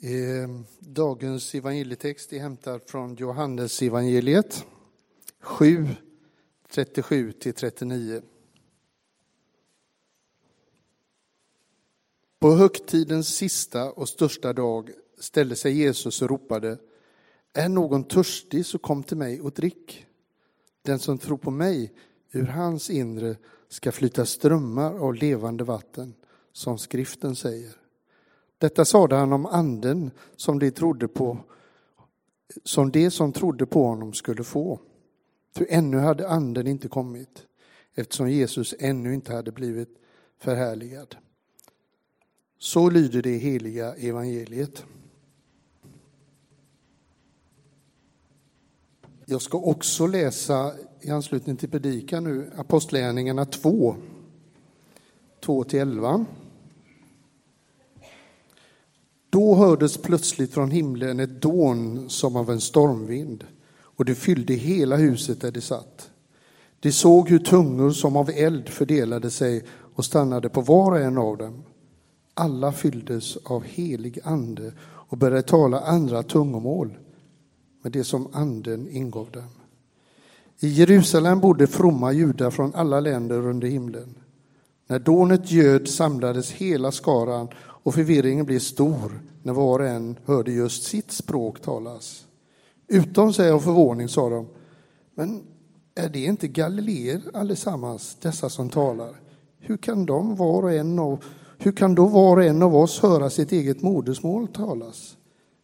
Ehm, dagens evangelietext är hämtad från Johannes evangeliet 7, 37-39. På högtidens sista och största dag ställde sig Jesus och ropade Är någon törstig så kom till mig och drick. Den som tror på mig, ur hans inre ska flyta strömmar av levande vatten, som skriften säger. Detta sade han om anden som de trodde på, som de som trodde på honom skulle få. För ännu hade anden inte kommit, eftersom Jesus ännu inte hade blivit förhärligad. Så lyder det heliga evangeliet. Jag ska också läsa i anslutning till predikan nu Apostlagärningarna 2, 2 till 11. Då hördes plötsligt från himlen ett dån som av en stormvind och det fyllde hela huset där de satt. De såg hur tungor som av eld fördelade sig och stannade på var och en av dem. Alla fylldes av helig ande och började tala andra tungomål med det som anden ingav dem. I Jerusalem bodde fromma judar från alla länder under himlen. När dånet göd samlades hela skaran och förvirringen blev stor när var och en hörde just sitt språk talas. Utom sig av förvåning sa de, men är det inte galileer allesammans, dessa som talar? Hur kan de var och en av, hur kan då var och en av oss höra sitt eget modersmål talas?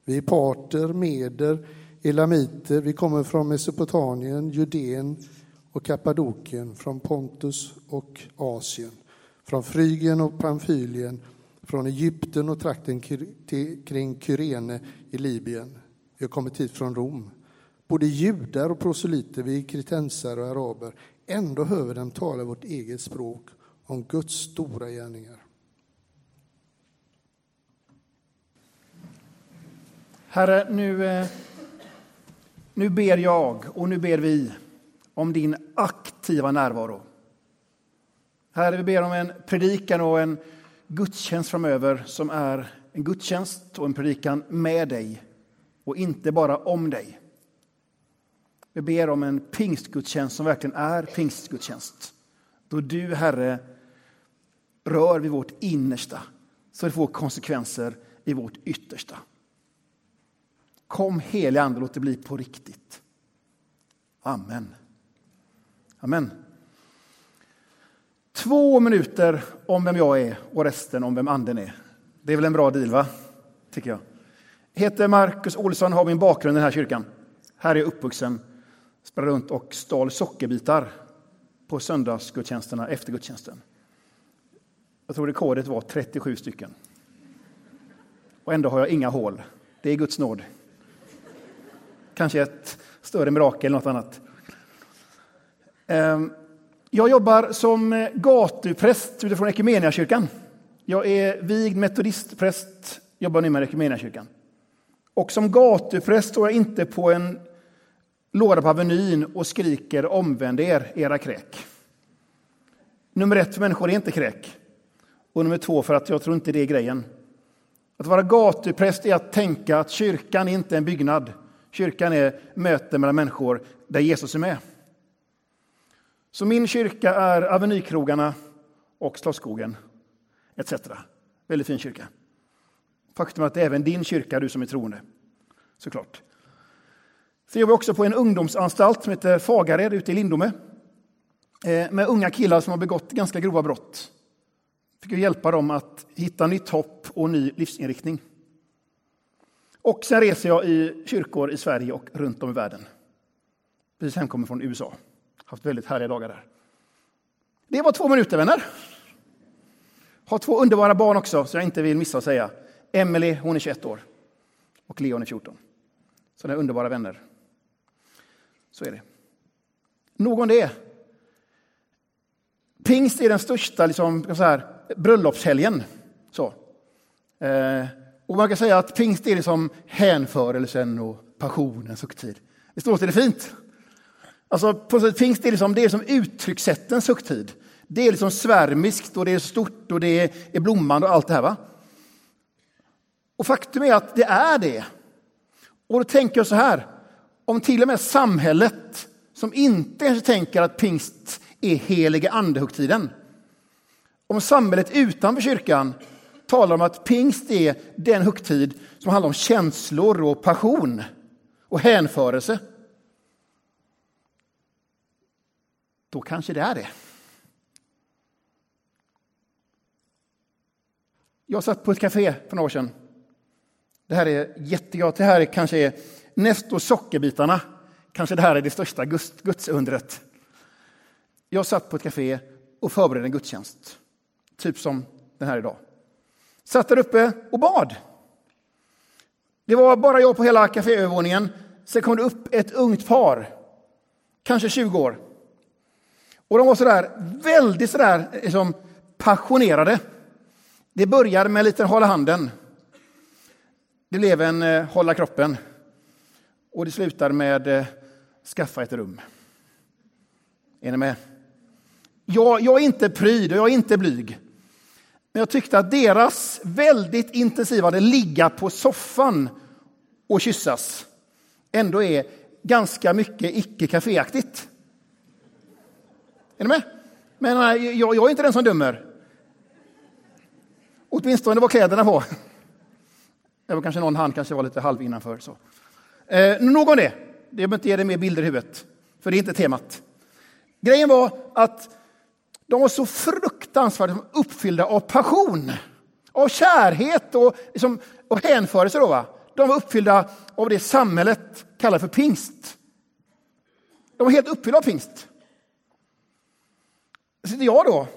Vi är parter, meder, elamiter, vi kommer från Mesopotamien, Judeen och Kappadokien, från Pontus och Asien, från Frygien och Pamfylien från Egypten och trakten kring Kyrene i Libyen. Vi har kommit hit från Rom. Både judar och proselyter, vi är kretensare och araber. Ändå hör vi dem tala vårt eget språk om Guds stora gärningar. Herre, nu, eh, nu ber jag och nu ber vi om din aktiva närvaro. Herre, vi ber om en predikan och en gudstjänst framöver som är en gudstjänst och en predikan med dig och inte bara om dig. Vi ber om en pingstgudstjänst som verkligen är pingstgudstjänst. Då du, Herre, rör vid vårt innersta så det får konsekvenser i vårt yttersta. Kom helige Ande, låt det bli på riktigt. Amen. Amen. Två minuter om vem jag är och resten om vem anden är. Det är väl en bra deal, va? Tycker jag. Heter Marcus Olsson, har min bakgrund i den här kyrkan. Här är jag uppvuxen, sprang runt och stal sockerbitar på söndagsgudstjänsterna efter gudstjänsten. Jag tror rekordet var 37 stycken. Och ändå har jag inga hål. Det är Guds nåd. Kanske ett större mirakel eller något annat. Ehm, jag jobbar som eh, gatupräst utifrån Equmeniakyrkan. Jag är vigd metodistpräst, jobbar nu med Equmeniakyrkan. Och som gatupräst står jag inte på en låda på Avenyn och skriker omvänd er, era kräk. Nummer ett för människor är inte kräk. Och nummer två för att jag tror inte det är grejen. Att vara gatupräst är att tänka att kyrkan är inte en byggnad. Kyrkan är möten mellan människor där Jesus är med. Så min kyrka är Avenykrogarna och Slottsskogen etc. Väldigt fin kyrka. Faktum är att det är även din kyrka, du som är troende. Såklart. Sen jobbar också på en ungdomsanstalt som heter Fagared ute i Lindome. Eh, med unga killar som har begått ganska grova brott. Fick hjälpa dem att hitta nytt hopp och ny livsinriktning. Och sen reser jag i kyrkor i Sverige och runt om i världen. Precis hemkommen från USA haft väldigt härliga dagar där. Det var två minuter, vänner. Har två underbara barn också, så jag inte vill missa att säga. Emily, hon är 21 år. Och Leon är 14. Så är underbara vänner. Så är det. Nog om det. Pingst är den största liksom, så här, bröllopshelgen. Så. Eh, och man kan säga att pingst är liksom hänförelsen och passionens högtid. Det står så det fint? Alltså, på sätt pingst är liksom, det är som uttryckssättens högtid. Det är liksom svärmiskt och det är stort och det är blommande och allt det här. Va? Och faktum är att det är det. Och då tänker jag så här, om till och med samhället som inte kanske tänker att pingst är heliga andehögtiden. Om samhället utanför kyrkan talar om att pingst är den högtid som handlar om känslor och passion och hänförelse. Då kanske det är det. Jag satt på ett café för några år sedan. Det här är jättegott. Det här kanske är näst och sockerbitarna. Kanske det här är det största gudsundret. Jag satt på ett café och förberedde en gudstjänst. Typ som den här idag. Satt där uppe och bad. Det var bara jag på hela kaféövervåningen. Sen kom det upp ett ungt par, kanske 20 år. Och de var sådär väldigt sådär liksom, passionerade. Det började med en liten hålla handen. Det blev en eh, hålla kroppen. Och det slutar med eh, skaffa ett rum. Är ni med? Jag, jag är inte pryd och jag är inte blyg. Men jag tyckte att deras väldigt intensiva det ligga på soffan och kyssas ändå är ganska mycket icke kaféaktigt. Är ni med? Men eh, jag, jag är inte den som dömer. Åtminstone var kläderna på. Det var kanske någon hand kanske var lite halv innanför. Så. Eh, nog om det. Jag behöver inte ge dig mer bilder i huvudet, för det är inte temat. Grejen var att de var så fruktansvärt uppfyllda av passion, av kärhet och, liksom, och hänförelse. Då, va? De var uppfyllda av det samhället kallar för pingst. De var helt uppfyllda av pingst. Så sitter jag då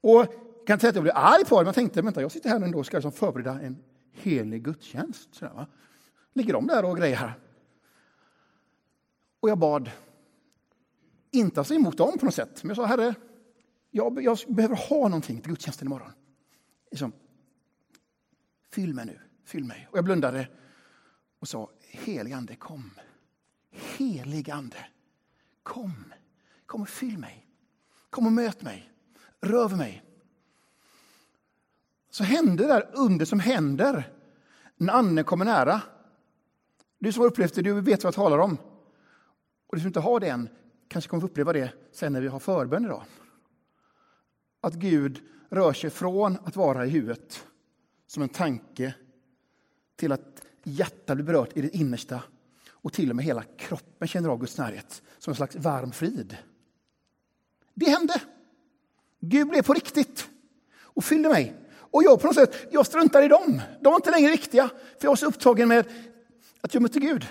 och kan säga att jag blev arg på det, men jag tänkte vänta, jag sitter här ändå och ska liksom förbereda en helig gudstjänst. Sådär, va? Ligger de där och grejer. Och jag bad, inte alltså emot dem på något sätt, men jag sa Herre, jag, jag behöver ha någonting till gudstjänsten imorgon. Liksom, fyll mig nu, fyll mig. Och jag blundade och sa, helig ande kom. Helig ande, kom. Kom och fyll mig. Kom och möt mig. Rör mig. Så hände det där under som händer när anden kommer nära. Du som har upplevt det, du vet vad jag talar om. Och du som inte har det än, kanske kommer få uppleva det sen när vi har förbön idag. Att Gud rör sig från att vara i huvudet som en tanke till att hjärtat blir berört i det innersta och till och med hela kroppen känner av Guds närhet som en slags varm frid. Det hände. Gud blev på riktigt och fyllde mig. Och jag på något sätt, jag struntar i dem. De var inte längre viktiga, för jag var så upptagen med att jag mötte Gud.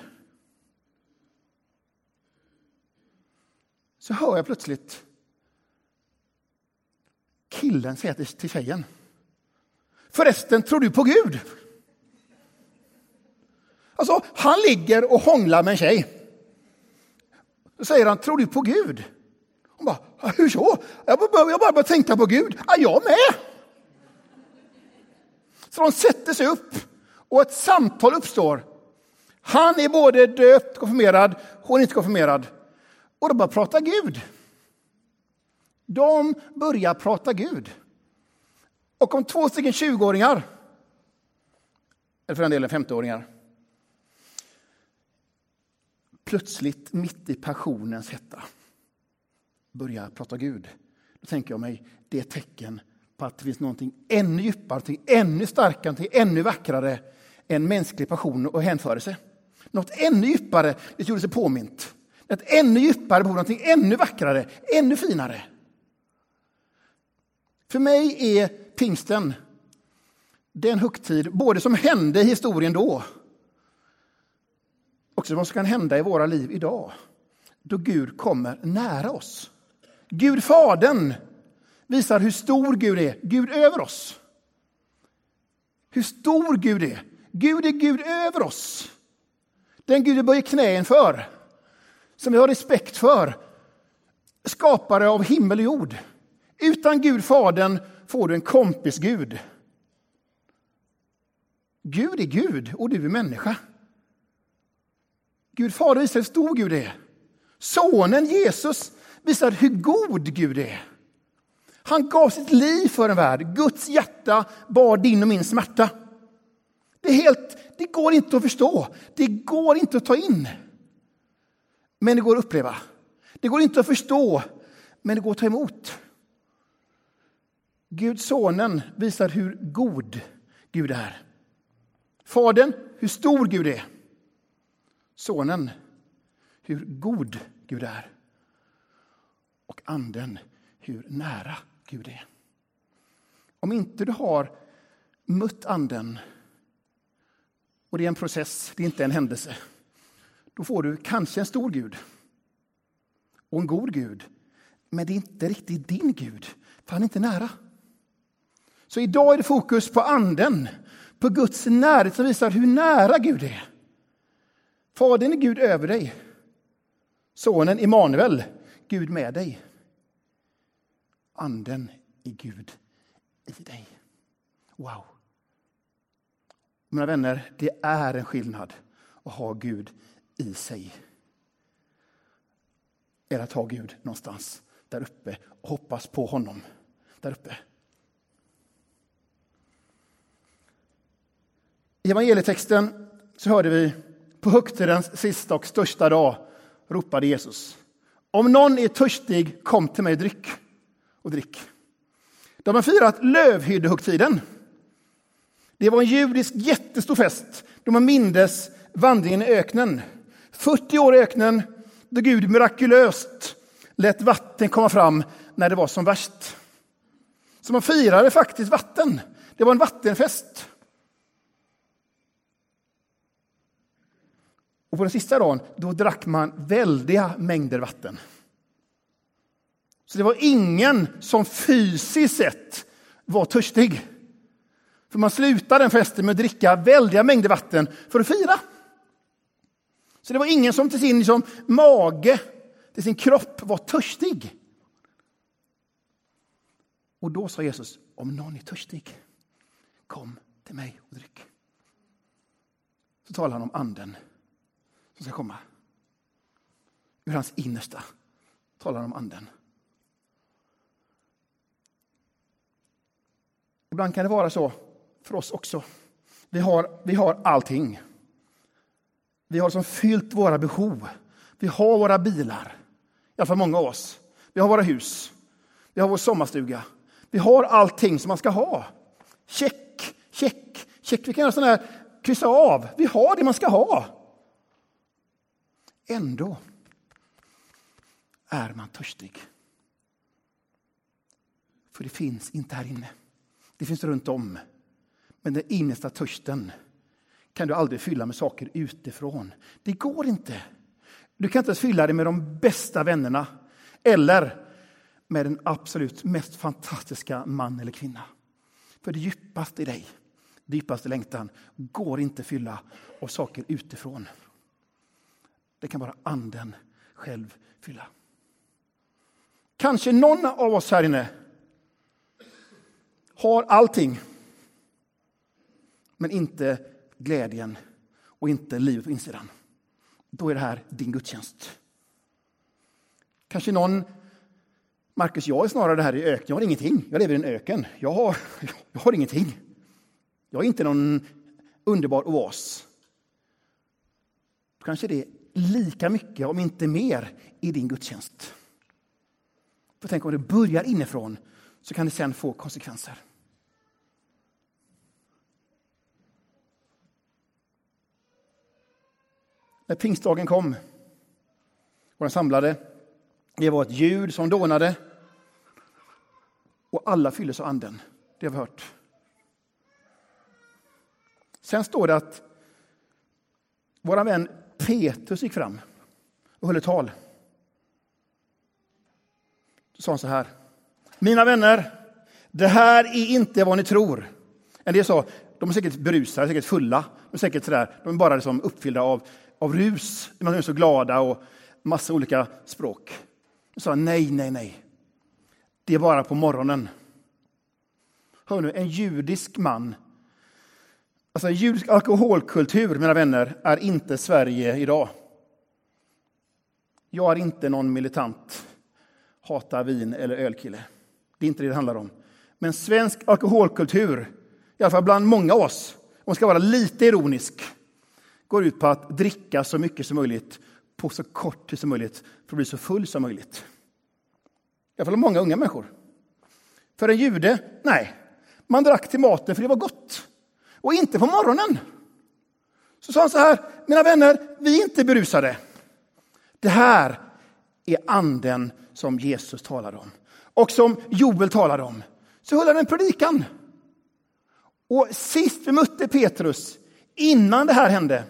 Så hör jag plötsligt killen säga till tjejen. Förresten, tror du på Gud? Alltså, han ligger och hånglar med en tjej. Då säger han, tror du på Gud? Hon bara, hur så? Jag bara, jag bara började tänka på Gud. Ja, jag med! Så de sätter sig upp och ett samtal uppstår. Han är både döpt, konfirmerad, hon är inte konfirmerad. Och de börjar prata Gud. De börjar prata Gud. Och om två stycken 20-åringar, eller för den delen 50-åringar, plötsligt mitt i passionens hetta Börja prata Gud, då tänker jag mig det är ett tecken på att det finns någonting ännu djupare, någonting ännu starkare, någonting ännu vackrare än mänsklig passion och hänförelse. Något ännu djupare, det gjorde sig påmint. Ett ännu djupare behov, någonting ännu vackrare, ännu finare. För mig är pingsten den högtid, både som hände i historien då och som kan hända i våra liv idag, då Gud kommer nära oss. Gud Fadern visar hur stor Gud är, Gud över oss. Hur stor Gud är. Gud är Gud över oss. Den Gud vi böjer knä inför, som vi har respekt för. Skapare av himmel och jord. Utan Gud Fadern får du en kompis Gud. Gud är Gud och du är människa. Gud Fader visar hur stor Gud är. Sonen Jesus visar hur god Gud är. Han gav sitt liv för en värld. Guds hjärta bar din och min smärta. Det, är helt, det går inte att förstå. Det går inte att ta in. Men det går att uppleva. Det går inte att förstå, men det går att ta emot. Gud sonen visar hur god Gud är. Fadern, hur stor Gud är. Sonen, hur god Gud är. Och anden, hur nära Gud är. Om inte du har mött anden, och det är en process, det är inte en händelse, då får du kanske en stor Gud och en god Gud. Men det är inte riktigt din Gud, för han är inte nära. Så idag är det fokus på anden, på Guds närhet som visar hur nära Gud är. Fadern är Gud över dig. Sonen Immanuel, Gud med dig. Anden är Gud i dig. Wow! Mina vänner, det är en skillnad att ha Gud i sig. Eller att ha Gud någonstans där uppe och hoppas på honom där uppe. I evangelietexten så hörde vi på högtidens sista och största dag ropade Jesus. Om någon är törstig, kom till mig och dryck. Och drick. De har firat lövhyddehögtiden. Det var en judisk jättestor fest då man mindes vandringen i öknen. 40 år i öknen, då Gud mirakulöst lät vatten komma fram när det var som värst. Så man firade faktiskt vatten. Det var en vattenfest. Och på den sista dagen då drack man väldiga mängder vatten. Så det var ingen som fysiskt sett var törstig. För man slutade den festen med att dricka väldiga mängder vatten för att fira. Så det var ingen som till sin liksom, mage, till sin kropp var törstig. Och då sa Jesus, om någon är törstig, kom till mig och dryck. Så talar han om anden som ska komma. Ur hans innersta talar han om anden. Ibland kan det vara så för oss också. Vi har, vi har allting. Vi har som fyllt våra behov. Vi har våra bilar, i alla fall många av oss. Vi har våra hus. Vi har vår sommarstuga. Vi har allting som man ska ha. Check, check, check. Vi kan göra sån här kryssa av. Vi har det man ska ha. Ändå är man törstig. För det finns inte här inne. Det finns runt om. Men den innersta törsten kan du aldrig fylla med saker utifrån. Det går inte. Du kan inte ens fylla det med de bästa vännerna eller med den absolut mest fantastiska man eller kvinna. För det djupaste i dig, djupaste längtan, går inte att fylla av saker utifrån. Det kan bara anden själv fylla. Kanske någon av oss här inne har allting men inte glädjen och inte livet på insidan. Då är det här din gudstjänst. Kanske någon Marcus, jag är snarare här i öken. Jag har ingenting. Jag lever i en öken. Jag har, jag har ingenting. Jag är inte någon underbar oas. Då kanske det lika mycket, om inte mer, i din gudstjänst. För tänk om det börjar inifrån så kan det sen få konsekvenser. När pingstdagen kom och den samlade, det var ett ljud som dånade och alla fylldes av anden. Det har vi hört. Sen står det att vår vän Petrus gick fram och höll ett tal. Då sa han så här. Mina vänner, det här är inte vad ni tror. En del sa, de är säkert berusade, säkert fulla. De är säkert sådär, de är bara liksom uppfyllda av, av rus. De är så glada och massa olika språk. De sa nej, nej, nej. Det är bara på morgonen. Hör nu, en judisk man Alltså, judisk alkoholkultur, mina vänner, är inte Sverige idag. Jag är inte någon militant hata vin eller ölkille. Det är inte det det handlar om. Men svensk alkoholkultur, i alla fall bland många av oss, om ska vara lite ironisk, går ut på att dricka så mycket som möjligt på så kort tid som möjligt för att bli så full som möjligt. I alla fall många unga människor. För en jude, nej, man drack till maten för det var gott. Och inte på morgonen. Så sa han så här, mina vänner, vi är inte berusade. Det här är anden som Jesus talade om och som Joel talade om. Så höll han en predikan. Och sist vi mötte Petrus, innan det här hände,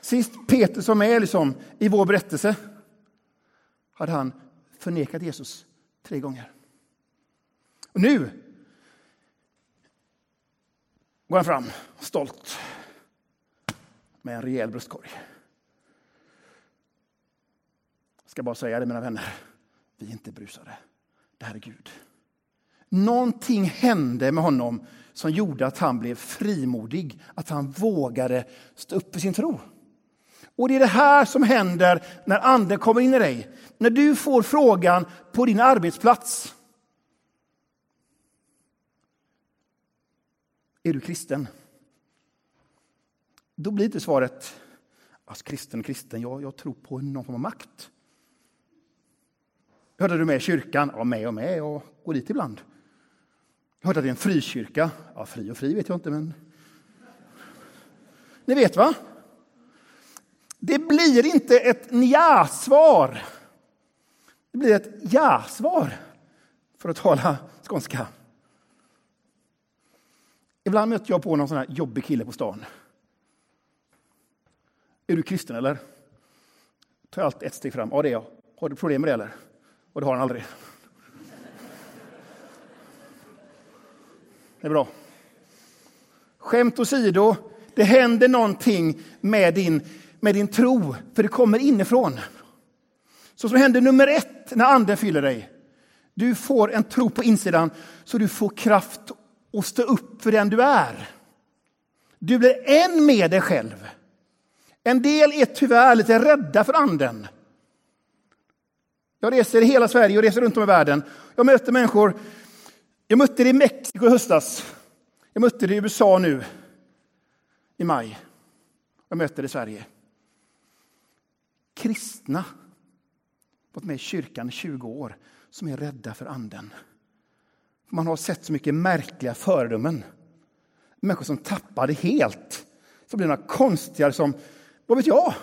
sist Petrus var med liksom, i vår berättelse, hade han förnekat Jesus tre gånger. Och nu går han fram stolt med en rejäl bröstkorg. Jag ska bara säga det, mina vänner. Vi är inte brusade. Det här är Gud. Någonting hände med honom som gjorde att han blev frimodig, att han vågade stå upp för sin tro. Och det är det här som händer när anden kommer in i dig. När du får frågan på din arbetsplats. Är du kristen? Då blir inte svaret alltså, kristen, kristen, jag, jag tror på någon form av makt. Hörde du med i kyrkan? Ja, med och med. Jag går dit ibland. Jag hörde att det är en frikyrka. Ja, fri och fri vet jag inte, men... Ni vet, va? Det blir inte ett nja-svar. Det blir ett ja-svar, för att tala skånska. Ibland möter jag på någon sån här jobbig kille på stan. Är du kristen eller? Tar jag alltid ett steg fram. Ja, det är jag. Har du problem med det eller? Och det har han aldrig. Det är bra. Skämt åsido, det händer någonting med din, med din tro, för det kommer inifrån. Så som händer nummer ett när anden fyller dig. Du får en tro på insidan så du får kraft och stå upp för den du är. Du blir en med dig själv. En del är tyvärr lite rädda för anden. Jag reser i hela Sverige och reser runt om i världen. Jag möter människor. Jag mötte det i Mexiko i höstas. Jag mötte det i USA nu i maj. Jag möter det i Sverige. Kristna, varit med i kyrkan i 20 år, som är rädda för anden. Man har sett så mycket märkliga föredömen. Människor som tappar det helt. Så blir det några konstiga, som, vad vet jag,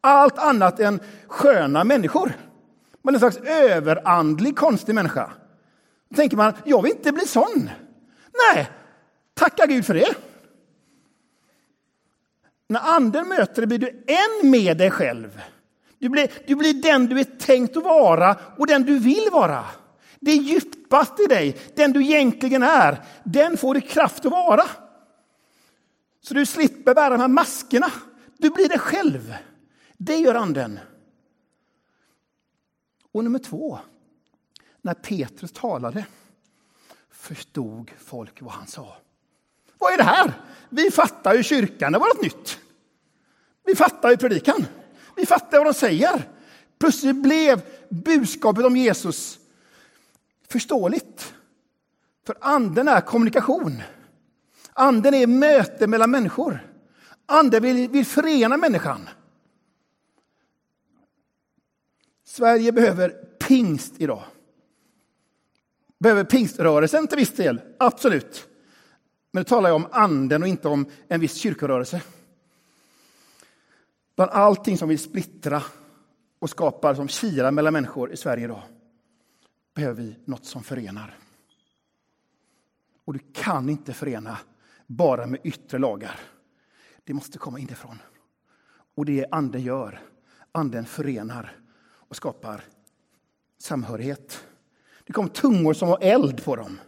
allt annat än sköna människor. Man är en slags överandlig, konstig människa. Då tänker man, jag vill inte bli sån. Nej, tacka Gud för det. När anden möter dig blir du en med dig själv. Du blir, du blir den du är tänkt att vara och den du vill vara. Det djupaste i dig, den du egentligen är, den får du kraft att vara. Så du slipper bära de här maskerna. Du blir dig själv. Det gör anden. Och nummer två, när Petrus talade förstod folk vad han sa. Vad är det här? Vi fattar ju kyrkan, det var något nytt. Vi fattar ju predikan. Vi fattar vad de säger. Plötsligt blev budskapet om Jesus förståeligt. För anden är kommunikation. Anden är möte mellan människor. Anden vill, vill förena människan. Sverige behöver pingst idag. Behöver pingströrelsen till viss del, absolut. Men nu talar jag om anden och inte om en viss kyrkorörelse. Bland allting som vill splittra och skapar som kilar mellan människor i Sverige idag behöver vi något som förenar. Och du kan inte förena bara med yttre lagar. Det måste komma inifrån. Och det anden gör. Anden förenar och skapar samhörighet. Det kom tungor som var eld på dem.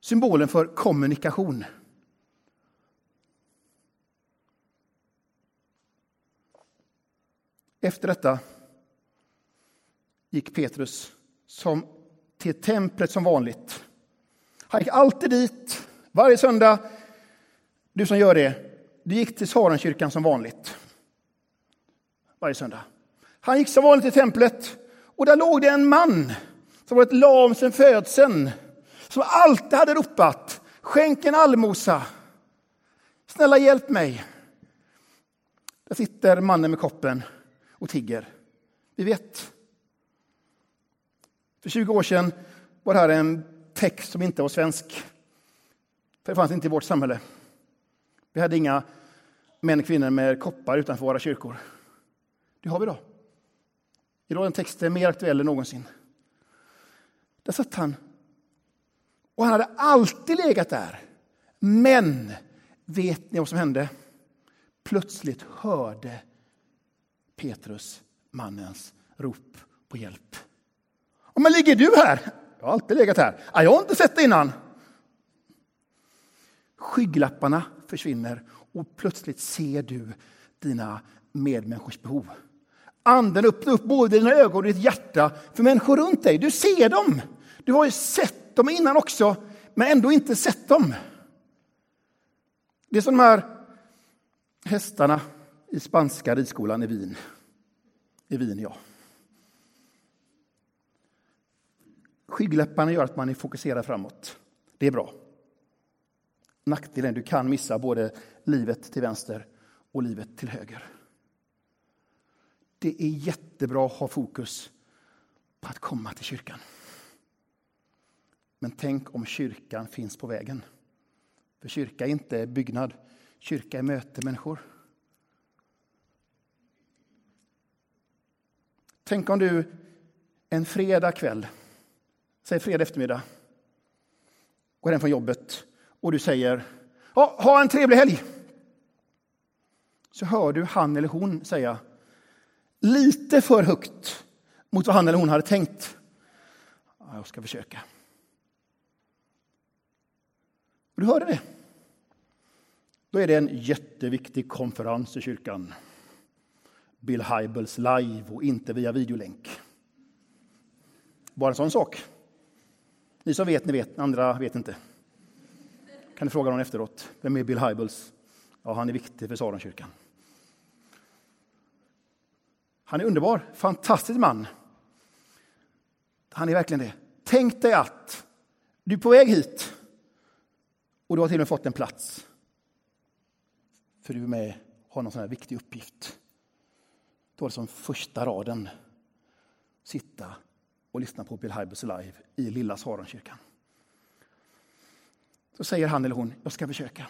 Symbolen för kommunikation. Efter detta gick Petrus som till templet som vanligt. Han gick alltid dit, varje söndag. Du som gör det, du gick till Saronkyrkan som vanligt. Varje söndag. Han gick som vanligt till templet och där låg det en man som varit lam sedan födseln. Som alltid hade ropat Skänk en allmosa. Snälla hjälp mig. Där sitter mannen med koppen och tigger. Vi vet. För 20 år sedan var det här en text som inte var svensk. För det fanns inte i vårt samhälle. Vi hade inga män och kvinnor med koppar utanför våra kyrkor. Det har vi idag. Idag är den texten mer aktuell än någonsin. Där satt han. Och han hade alltid legat där. Men vet ni vad som hände? Plötsligt hörde Petrus mannens rop på hjälp. Men ligger du här? Jag har alltid legat här. Jag har inte sett det innan. Skygglapparna försvinner och plötsligt ser du dina medmänniskors behov. Anden öppnar upp både dina ögon och ditt hjärta för människor runt dig. Du ser dem. Du har ju sett dem innan också, men ändå inte sett dem. Det är som de här hästarna i spanska ridskolan i Wien. I Wien, ja. Skygglapparna gör att man är fokuserad framåt. Det är bra. Nackdelen du kan missa både livet till vänster och livet till höger. Det är jättebra att ha fokus på att komma till kyrkan. Men tänk om kyrkan finns på vägen. För kyrka är inte byggnad, kyrka är möte människor. Tänk om du en fredag kväll, säg fredag eftermiddag, går hem från jobbet och du säger ha, ha en trevlig helg. Så hör du han eller hon säga lite för högt mot vad han eller hon hade tänkt. Jag ska försöka. Och du hörde det. Då är det en jätteviktig konferens i kyrkan. Bill Hybels live och inte via videolänk. Bara en sån sak. Ni som vet, ni vet. Andra vet inte. Kan du fråga någon efteråt. Vem är Bill Hybels? Ja, han är viktig för Saronkyrkan. Han är underbar, fantastisk man. Han är verkligen det. Tänk dig att du är på väg hit och du har till och med fått en plats. För du är med har någon sån här viktig uppgift. Då är det som första raden. Sitta och lyssna på Bill Hybels live i lilla Saronkyrkan. Så säger han eller hon, jag ska försöka.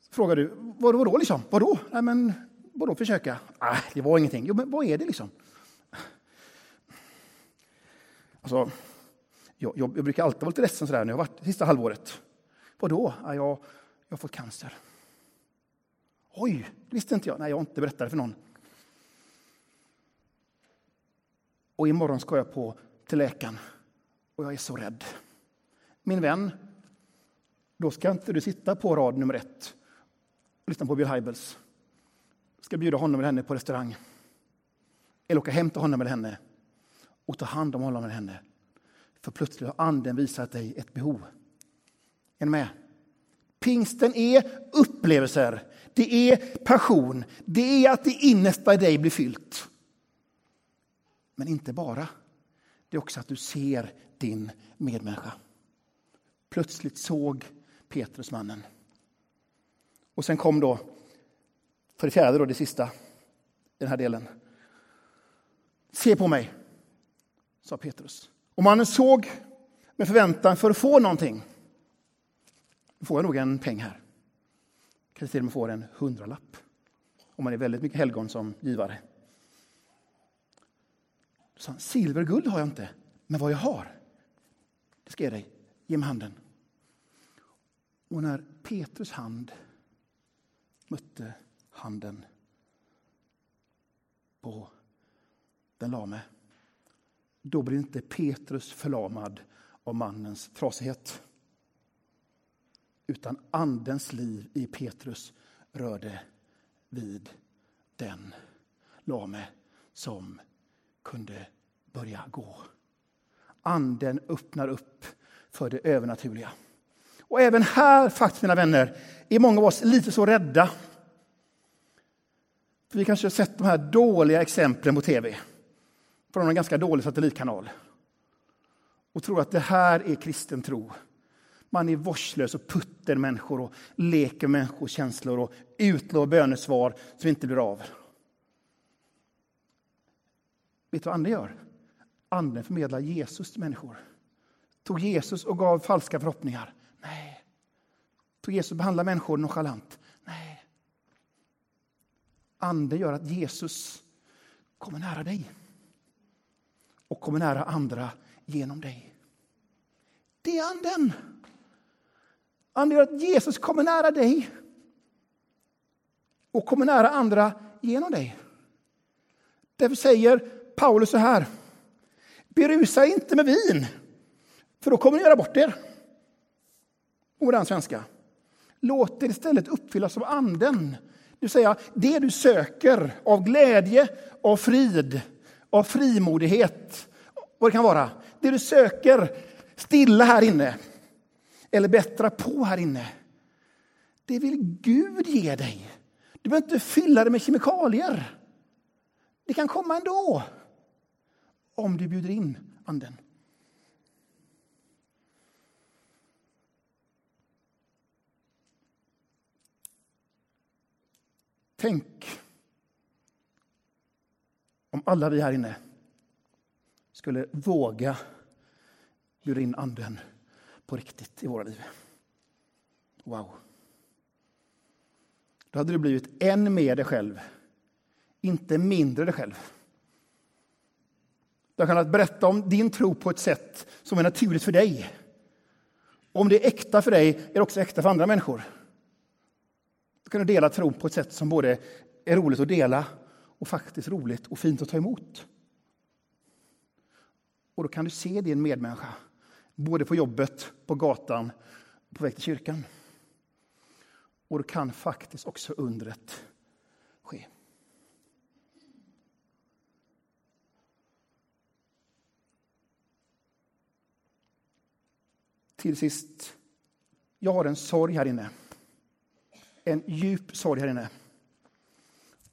Så frågar du, vadå, vadå liksom? Vadå? Nej, men vadå försöka? Nej, det var ingenting. Jo, men vad är det liksom? Alltså, jag, jag, jag brukar alltid vara lite ledsen sådär när jag varit det sista halvåret. Vadå? Ja, jag, jag har fått cancer. Oj, det visste inte jag. Nej, jag har inte berättat det för någon. Och imorgon ska jag på till läkaren och jag är så rädd. Min vän, då ska inte du sitta på rad nummer ett och lyssna på Bill Hybels. Du ska bjuda honom eller henne på restaurang. Eller åka hem till honom eller henne och ta hand om honom eller henne. För plötsligt har anden visat dig ett behov. Är ni med? Pingsten är upplevelser, det är passion, det är att det innersta i dig blir fyllt. Men inte bara. Det är också att du ser din medmänniska. Plötsligt såg Petrus mannen. Och sen kom då, för det fjärde, då, det sista i den här delen. Se på mig, sa Petrus. Och mannen såg med förväntan för att få någonting. Nu får jag nog en peng här. Kanske till och med får en hundralapp. Om man är väldigt mycket helgon som givare. Så silver och guld har jag inte, men vad jag har, det ska jag dig. Ge mig handen. Och när Petrus hand mötte handen på den lame, då blir inte Petrus förlamad av mannens trasighet. Utan andens liv i Petrus rörde vid den lame som kunde börja gå. Anden öppnar upp för det övernaturliga. Och även här, faktiskt mina vänner, är många av oss lite så rädda. För vi kanske har sett de här dåliga exemplen på tv från en ganska dålig satellitkanal och tror att det här är kristen tro. Man är vårdslös och putter människor och leker med människors känslor och utlovar bönesvar som inte blir av. Vet du vad anden gör? Anden förmedlar Jesus till människor. Tog Jesus och gav falska förhoppningar? Nej. Tog Jesus och behandlade människor nonchalant? Nej. Anden gör att Jesus kommer nära dig och kommer nära andra genom dig. Det är anden. Anden gör att Jesus kommer nära dig och kommer nära andra genom dig. Därför säger Paulus så här. Berusa inte med vin, för då kommer ni göra bort er. Modern svenska. Låt er istället uppfyllas av anden. Du säger det du söker av glädje, av frid, av frimodighet, vad det kan vara. Det du söker stilla här inne, eller bättra på här inne. Det vill Gud ge dig. Du behöver inte fylla det med kemikalier. Det kan komma ändå. Om du bjuder in anden. Tänk om alla vi här inne skulle våga bjuda in anden på riktigt i våra liv. Wow. Då hade du blivit än mer dig själv, inte mindre dig själv. Du har kunnat berätta om din tro på ett sätt som är naturligt för dig. Om det är äkta för dig är det också äkta för andra människor. Du kan dela tron på ett sätt som både är roligt att dela och faktiskt roligt och fint att ta emot. Och då kan du se din medmänniska, både på jobbet, på gatan, på väg till kyrkan. Och då kan faktiskt också undret Till sist, jag har en sorg här inne. En djup sorg här inne.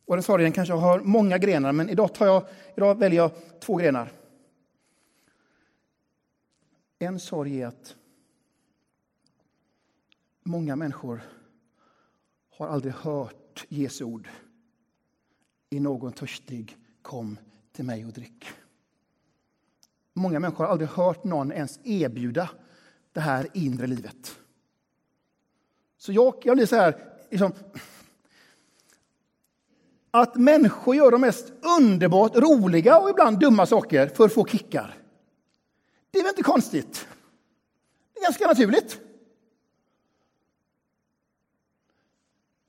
Och den sorgen kanske har många grenar, men idag, tar jag, idag väljer jag två grenar. En sorg är att många människor har aldrig hört Jesu ord. I någon törstig, kom till mig och drick. Många människor har aldrig hört någon ens erbjuda det här inre livet. Så jag, jag blir så här, liksom, att människor gör de mest underbart roliga och ibland dumma saker för att få kickar. Det är väl inte konstigt? Det är ganska naturligt.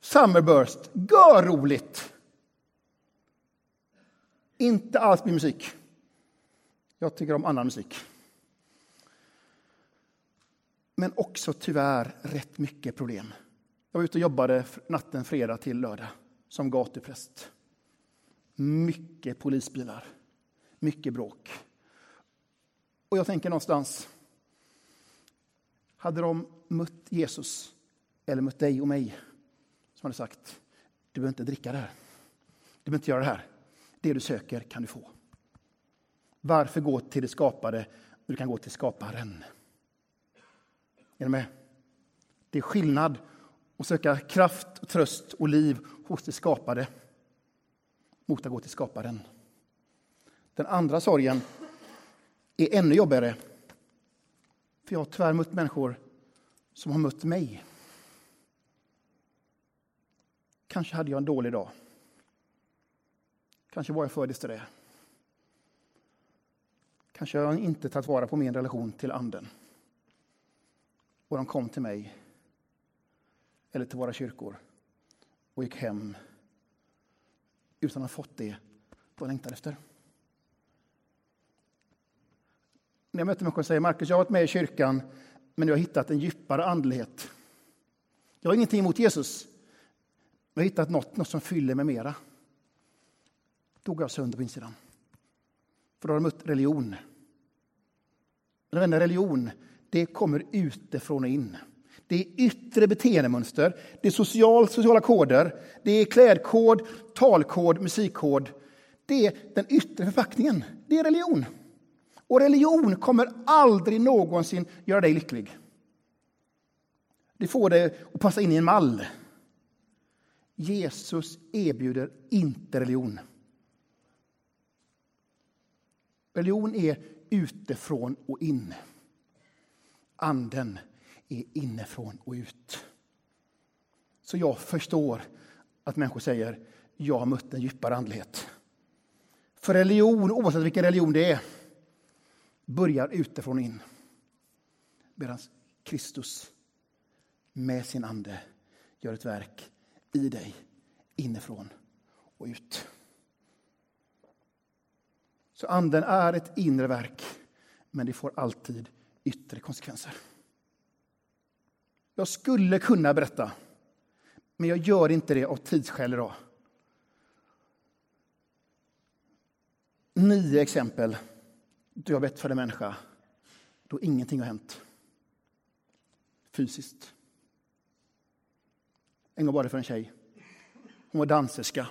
Summerburst, görroligt. Inte alls min musik. Jag tycker om annan musik. Men också tyvärr rätt mycket problem. Jag var ute och jobbade natten fredag till lördag som gatupräst. Mycket polisbilar, mycket bråk. Och jag tänker någonstans, hade de mött Jesus eller mött dig och mig som hade sagt, du behöver inte dricka det här. Du behöver inte göra det här. Det du söker kan du få. Varför gå till det skapade när du kan gå till skaparen? Är ni med? Det är skillnad att söka kraft, tröst och liv hos det skapade mot att gå till skaparen. Den andra sorgen är ännu jobbigare. För jag har tyvärr mött människor som har mött mig. Kanske hade jag en dålig dag. Kanske var jag för disträ. Kanske har jag inte tagit vara på min relation till Anden. Och de kom till mig, eller till våra kyrkor, och gick hem utan att ha fått det de längtar efter. När jag möter människor och säger Markus, jag har varit med i kyrkan, men jag har hittat en djupare andlighet. Jag har ingenting emot Jesus, men jag har hittat något, något som fyller mig mera. Då går jag sönder på insidan. För då har de mött religion. Men vänner, religion, det kommer utifrån och in. Det är yttre beteendemönster, det är social, sociala koder, det är klädkod, talkod, musikkod. Det är den yttre förpackningen. Det är religion. Och religion kommer aldrig någonsin göra dig lycklig. Det får dig att passa in i en mall. Jesus erbjuder inte religion. Religion är utifrån och in. Anden är inifrån och ut. Så jag förstår att människor säger jag har mött en djupare andlighet. För religion, oavsett vilken religion det är, börjar utifrån och in. Medan Kristus med sin ande gör ett verk i dig, inifrån och ut. Så anden är ett inre verk, men det får alltid yttre konsekvenser. Jag skulle kunna berätta, men jag gör inte det av tidsskäl idag. Nio exempel då jag bett för en människa då ingenting har hänt fysiskt. En gång var det för en tjej. Hon var danserska.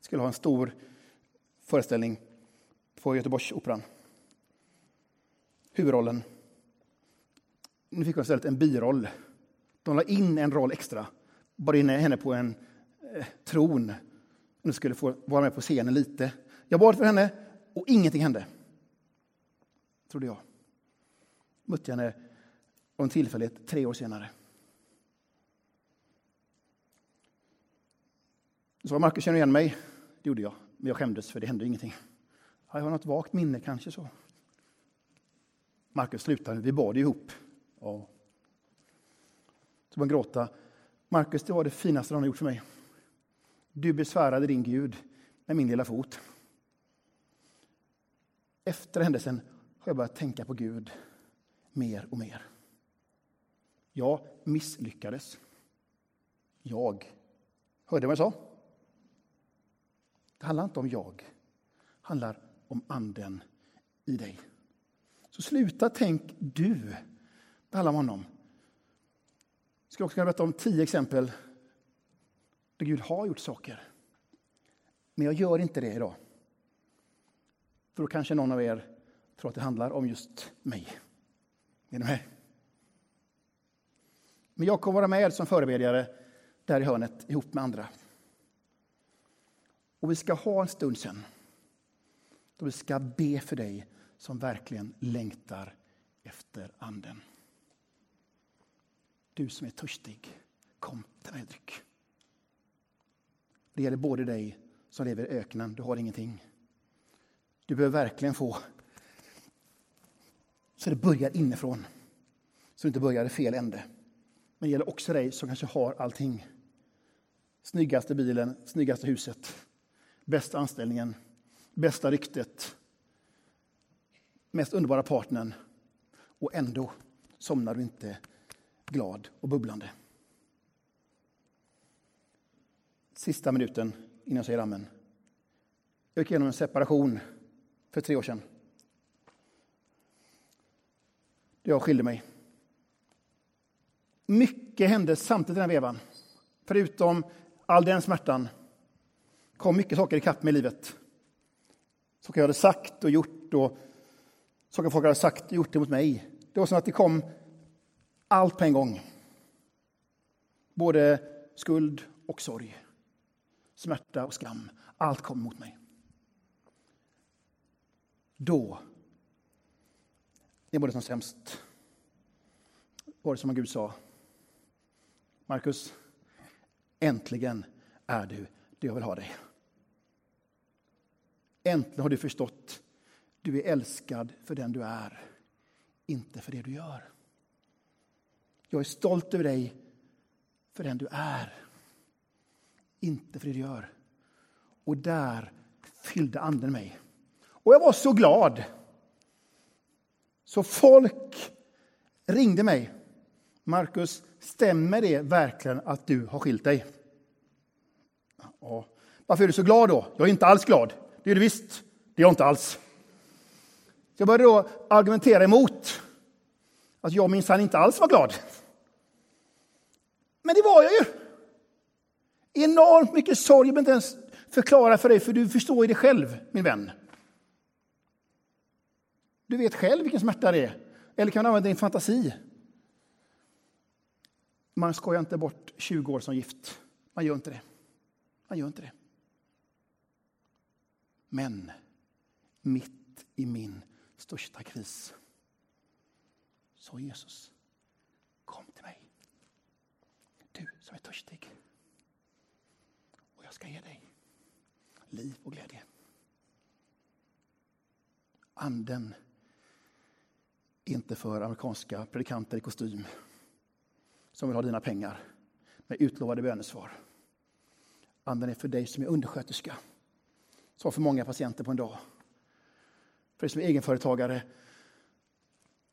Skulle ha en stor föreställning på Göteborgsoperan. Huvudrollen. Nu fick hon istället en biroll. De la in en roll extra, bara in henne på en eh, tron. Hon skulle få vara med på scenen lite. Jag bad för henne och ingenting hände. Trodde jag. Mötte henne av en tillfällighet tre år senare. Så sa Markus, känner du igen mig? Det gjorde jag, men jag skämdes för det hände ingenting. jag har något vagt minne kanske så. Markus slutade, vi bad ihop. Ja. Så man gråta. Markus, det var det finaste du har gjort för mig. Du besvärade din Gud med min lilla fot. Efter händelsen har jag börjat tänka på Gud mer och mer. Jag misslyckades. Jag. Hörde vad jag sa? Det handlar inte om jag. Det handlar om anden i dig. Så sluta tänk du. Det handlar om honom. Jag ska också kunna berätta om tio exempel där Gud har gjort saker. Men jag gör inte det idag. För då kanske någon av er tror att det handlar om just mig. Är ni med? Men jag kommer vara med som förebedjare där i hörnet ihop med andra. Och vi ska ha en stund sen då vi ska be för dig som verkligen längtar efter Anden. Du som är törstig, kom till mig och dryck. Det gäller både dig som lever i öknen, du har ingenting. Du behöver verkligen få så det börjar inifrån, så det inte börjar i fel ände. Men det gäller också dig som kanske har allting. Snyggaste bilen, snyggaste huset, bästa anställningen, bästa ryktet, mest underbara partnern och ändå somnar du inte glad och bubblande. Sista minuten innan jag säger amen. Jag gick igenom en separation för tre år sedan. Jag skilde mig. Mycket hände samtidigt i den vevan. Förutom all den smärtan kom mycket saker i mig i livet. Saker jag hade sagt och gjort och saker folk hade sagt och gjort emot mig. Det var som att det kom allt på en gång. Både skuld och sorg, smärta och skam. Allt kom mot mig. Då, det var det som sämst, var det som Gud sa. Markus, äntligen är du det jag vill ha dig. Äntligen har du förstått. Du är älskad för den du är, inte för det du gör. Jag är stolt över dig för den du är, inte för det du gör. Och där fyllde Anden mig. Och jag var så glad. Så folk ringde mig. Markus, stämmer det verkligen att du har skilt dig? Ja. Varför är du så glad då? Jag är inte alls glad. Det är du visst. Det är jag inte alls. Jag började då argumentera emot att jag minsann inte alls var glad. Men det var jag ju. Enormt mycket sorg. Jag behöver inte ens förklara för dig, för du förstår ju det själv, min vän. Du vet själv vilken smärta det är. Eller kan du använda din fantasi? Man skojar inte bort 20 år som gift. Man gör inte det. Man gör inte det. Men mitt i min största kris sa Jesus, kom till mig. Du som är törstig. Och jag ska ge dig liv och glädje. Anden är inte för amerikanska predikanter i kostym som vill ha dina pengar med utlovade bönesvar. Anden är för dig som är undersköterska, som har för många patienter på en dag. För dig som är egenföretagare,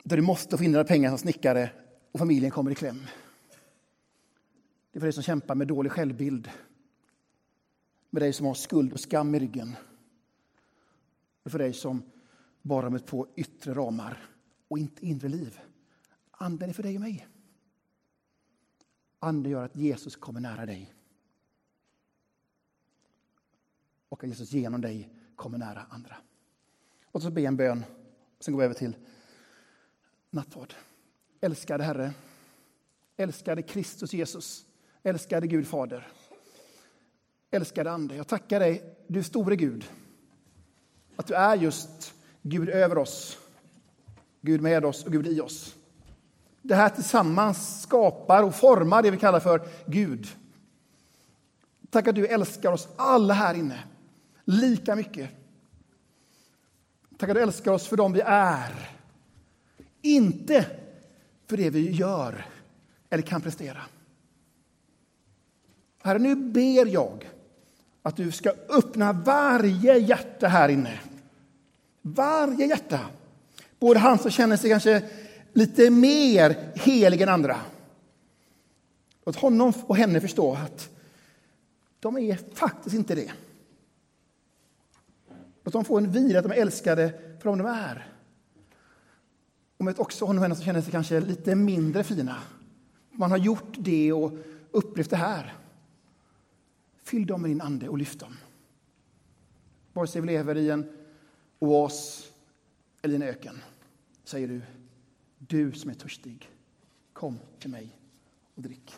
där du måste få in dina pengar som snickare och familjen kommer i kläm. Det är för dig som kämpar med dålig självbild, med dig som har skuld och skam i ryggen. Det är för dig som bara med på yttre ramar och inte inre liv. Anden är för dig och mig. Anden gör att Jesus kommer nära dig. Och att Jesus genom dig kommer nära andra. Låt oss be en bön. Sen går vi över till nattvard. Älskade Herre, älskade Kristus Jesus, älskade Gud Fader, älskade Ande. Jag tackar dig, du store Gud, att du är just Gud över oss, Gud med oss och Gud i oss. Det här tillsammans skapar och formar det vi kallar för Gud. Tack att du älskar oss alla här inne lika mycket. Tack att du älskar oss för dem vi är. Inte för det vi gör eller kan prestera. Herre, nu ber jag att du ska öppna varje hjärta här inne. Varje hjärta. Både han som känner sig kanske lite mer helig än andra. Låt honom och henne förstå att de är faktiskt inte det. Låt dem få en vila att de är älskade för dem de är. Och med också honom och henne som känner sig kanske lite mindre fina. Man har gjort det och upplevt det här. Fyll dem med din ande och lyft dem. Vare sig vi lever i en oas eller i en öken, säger du, du som är törstig, kom till mig och drick.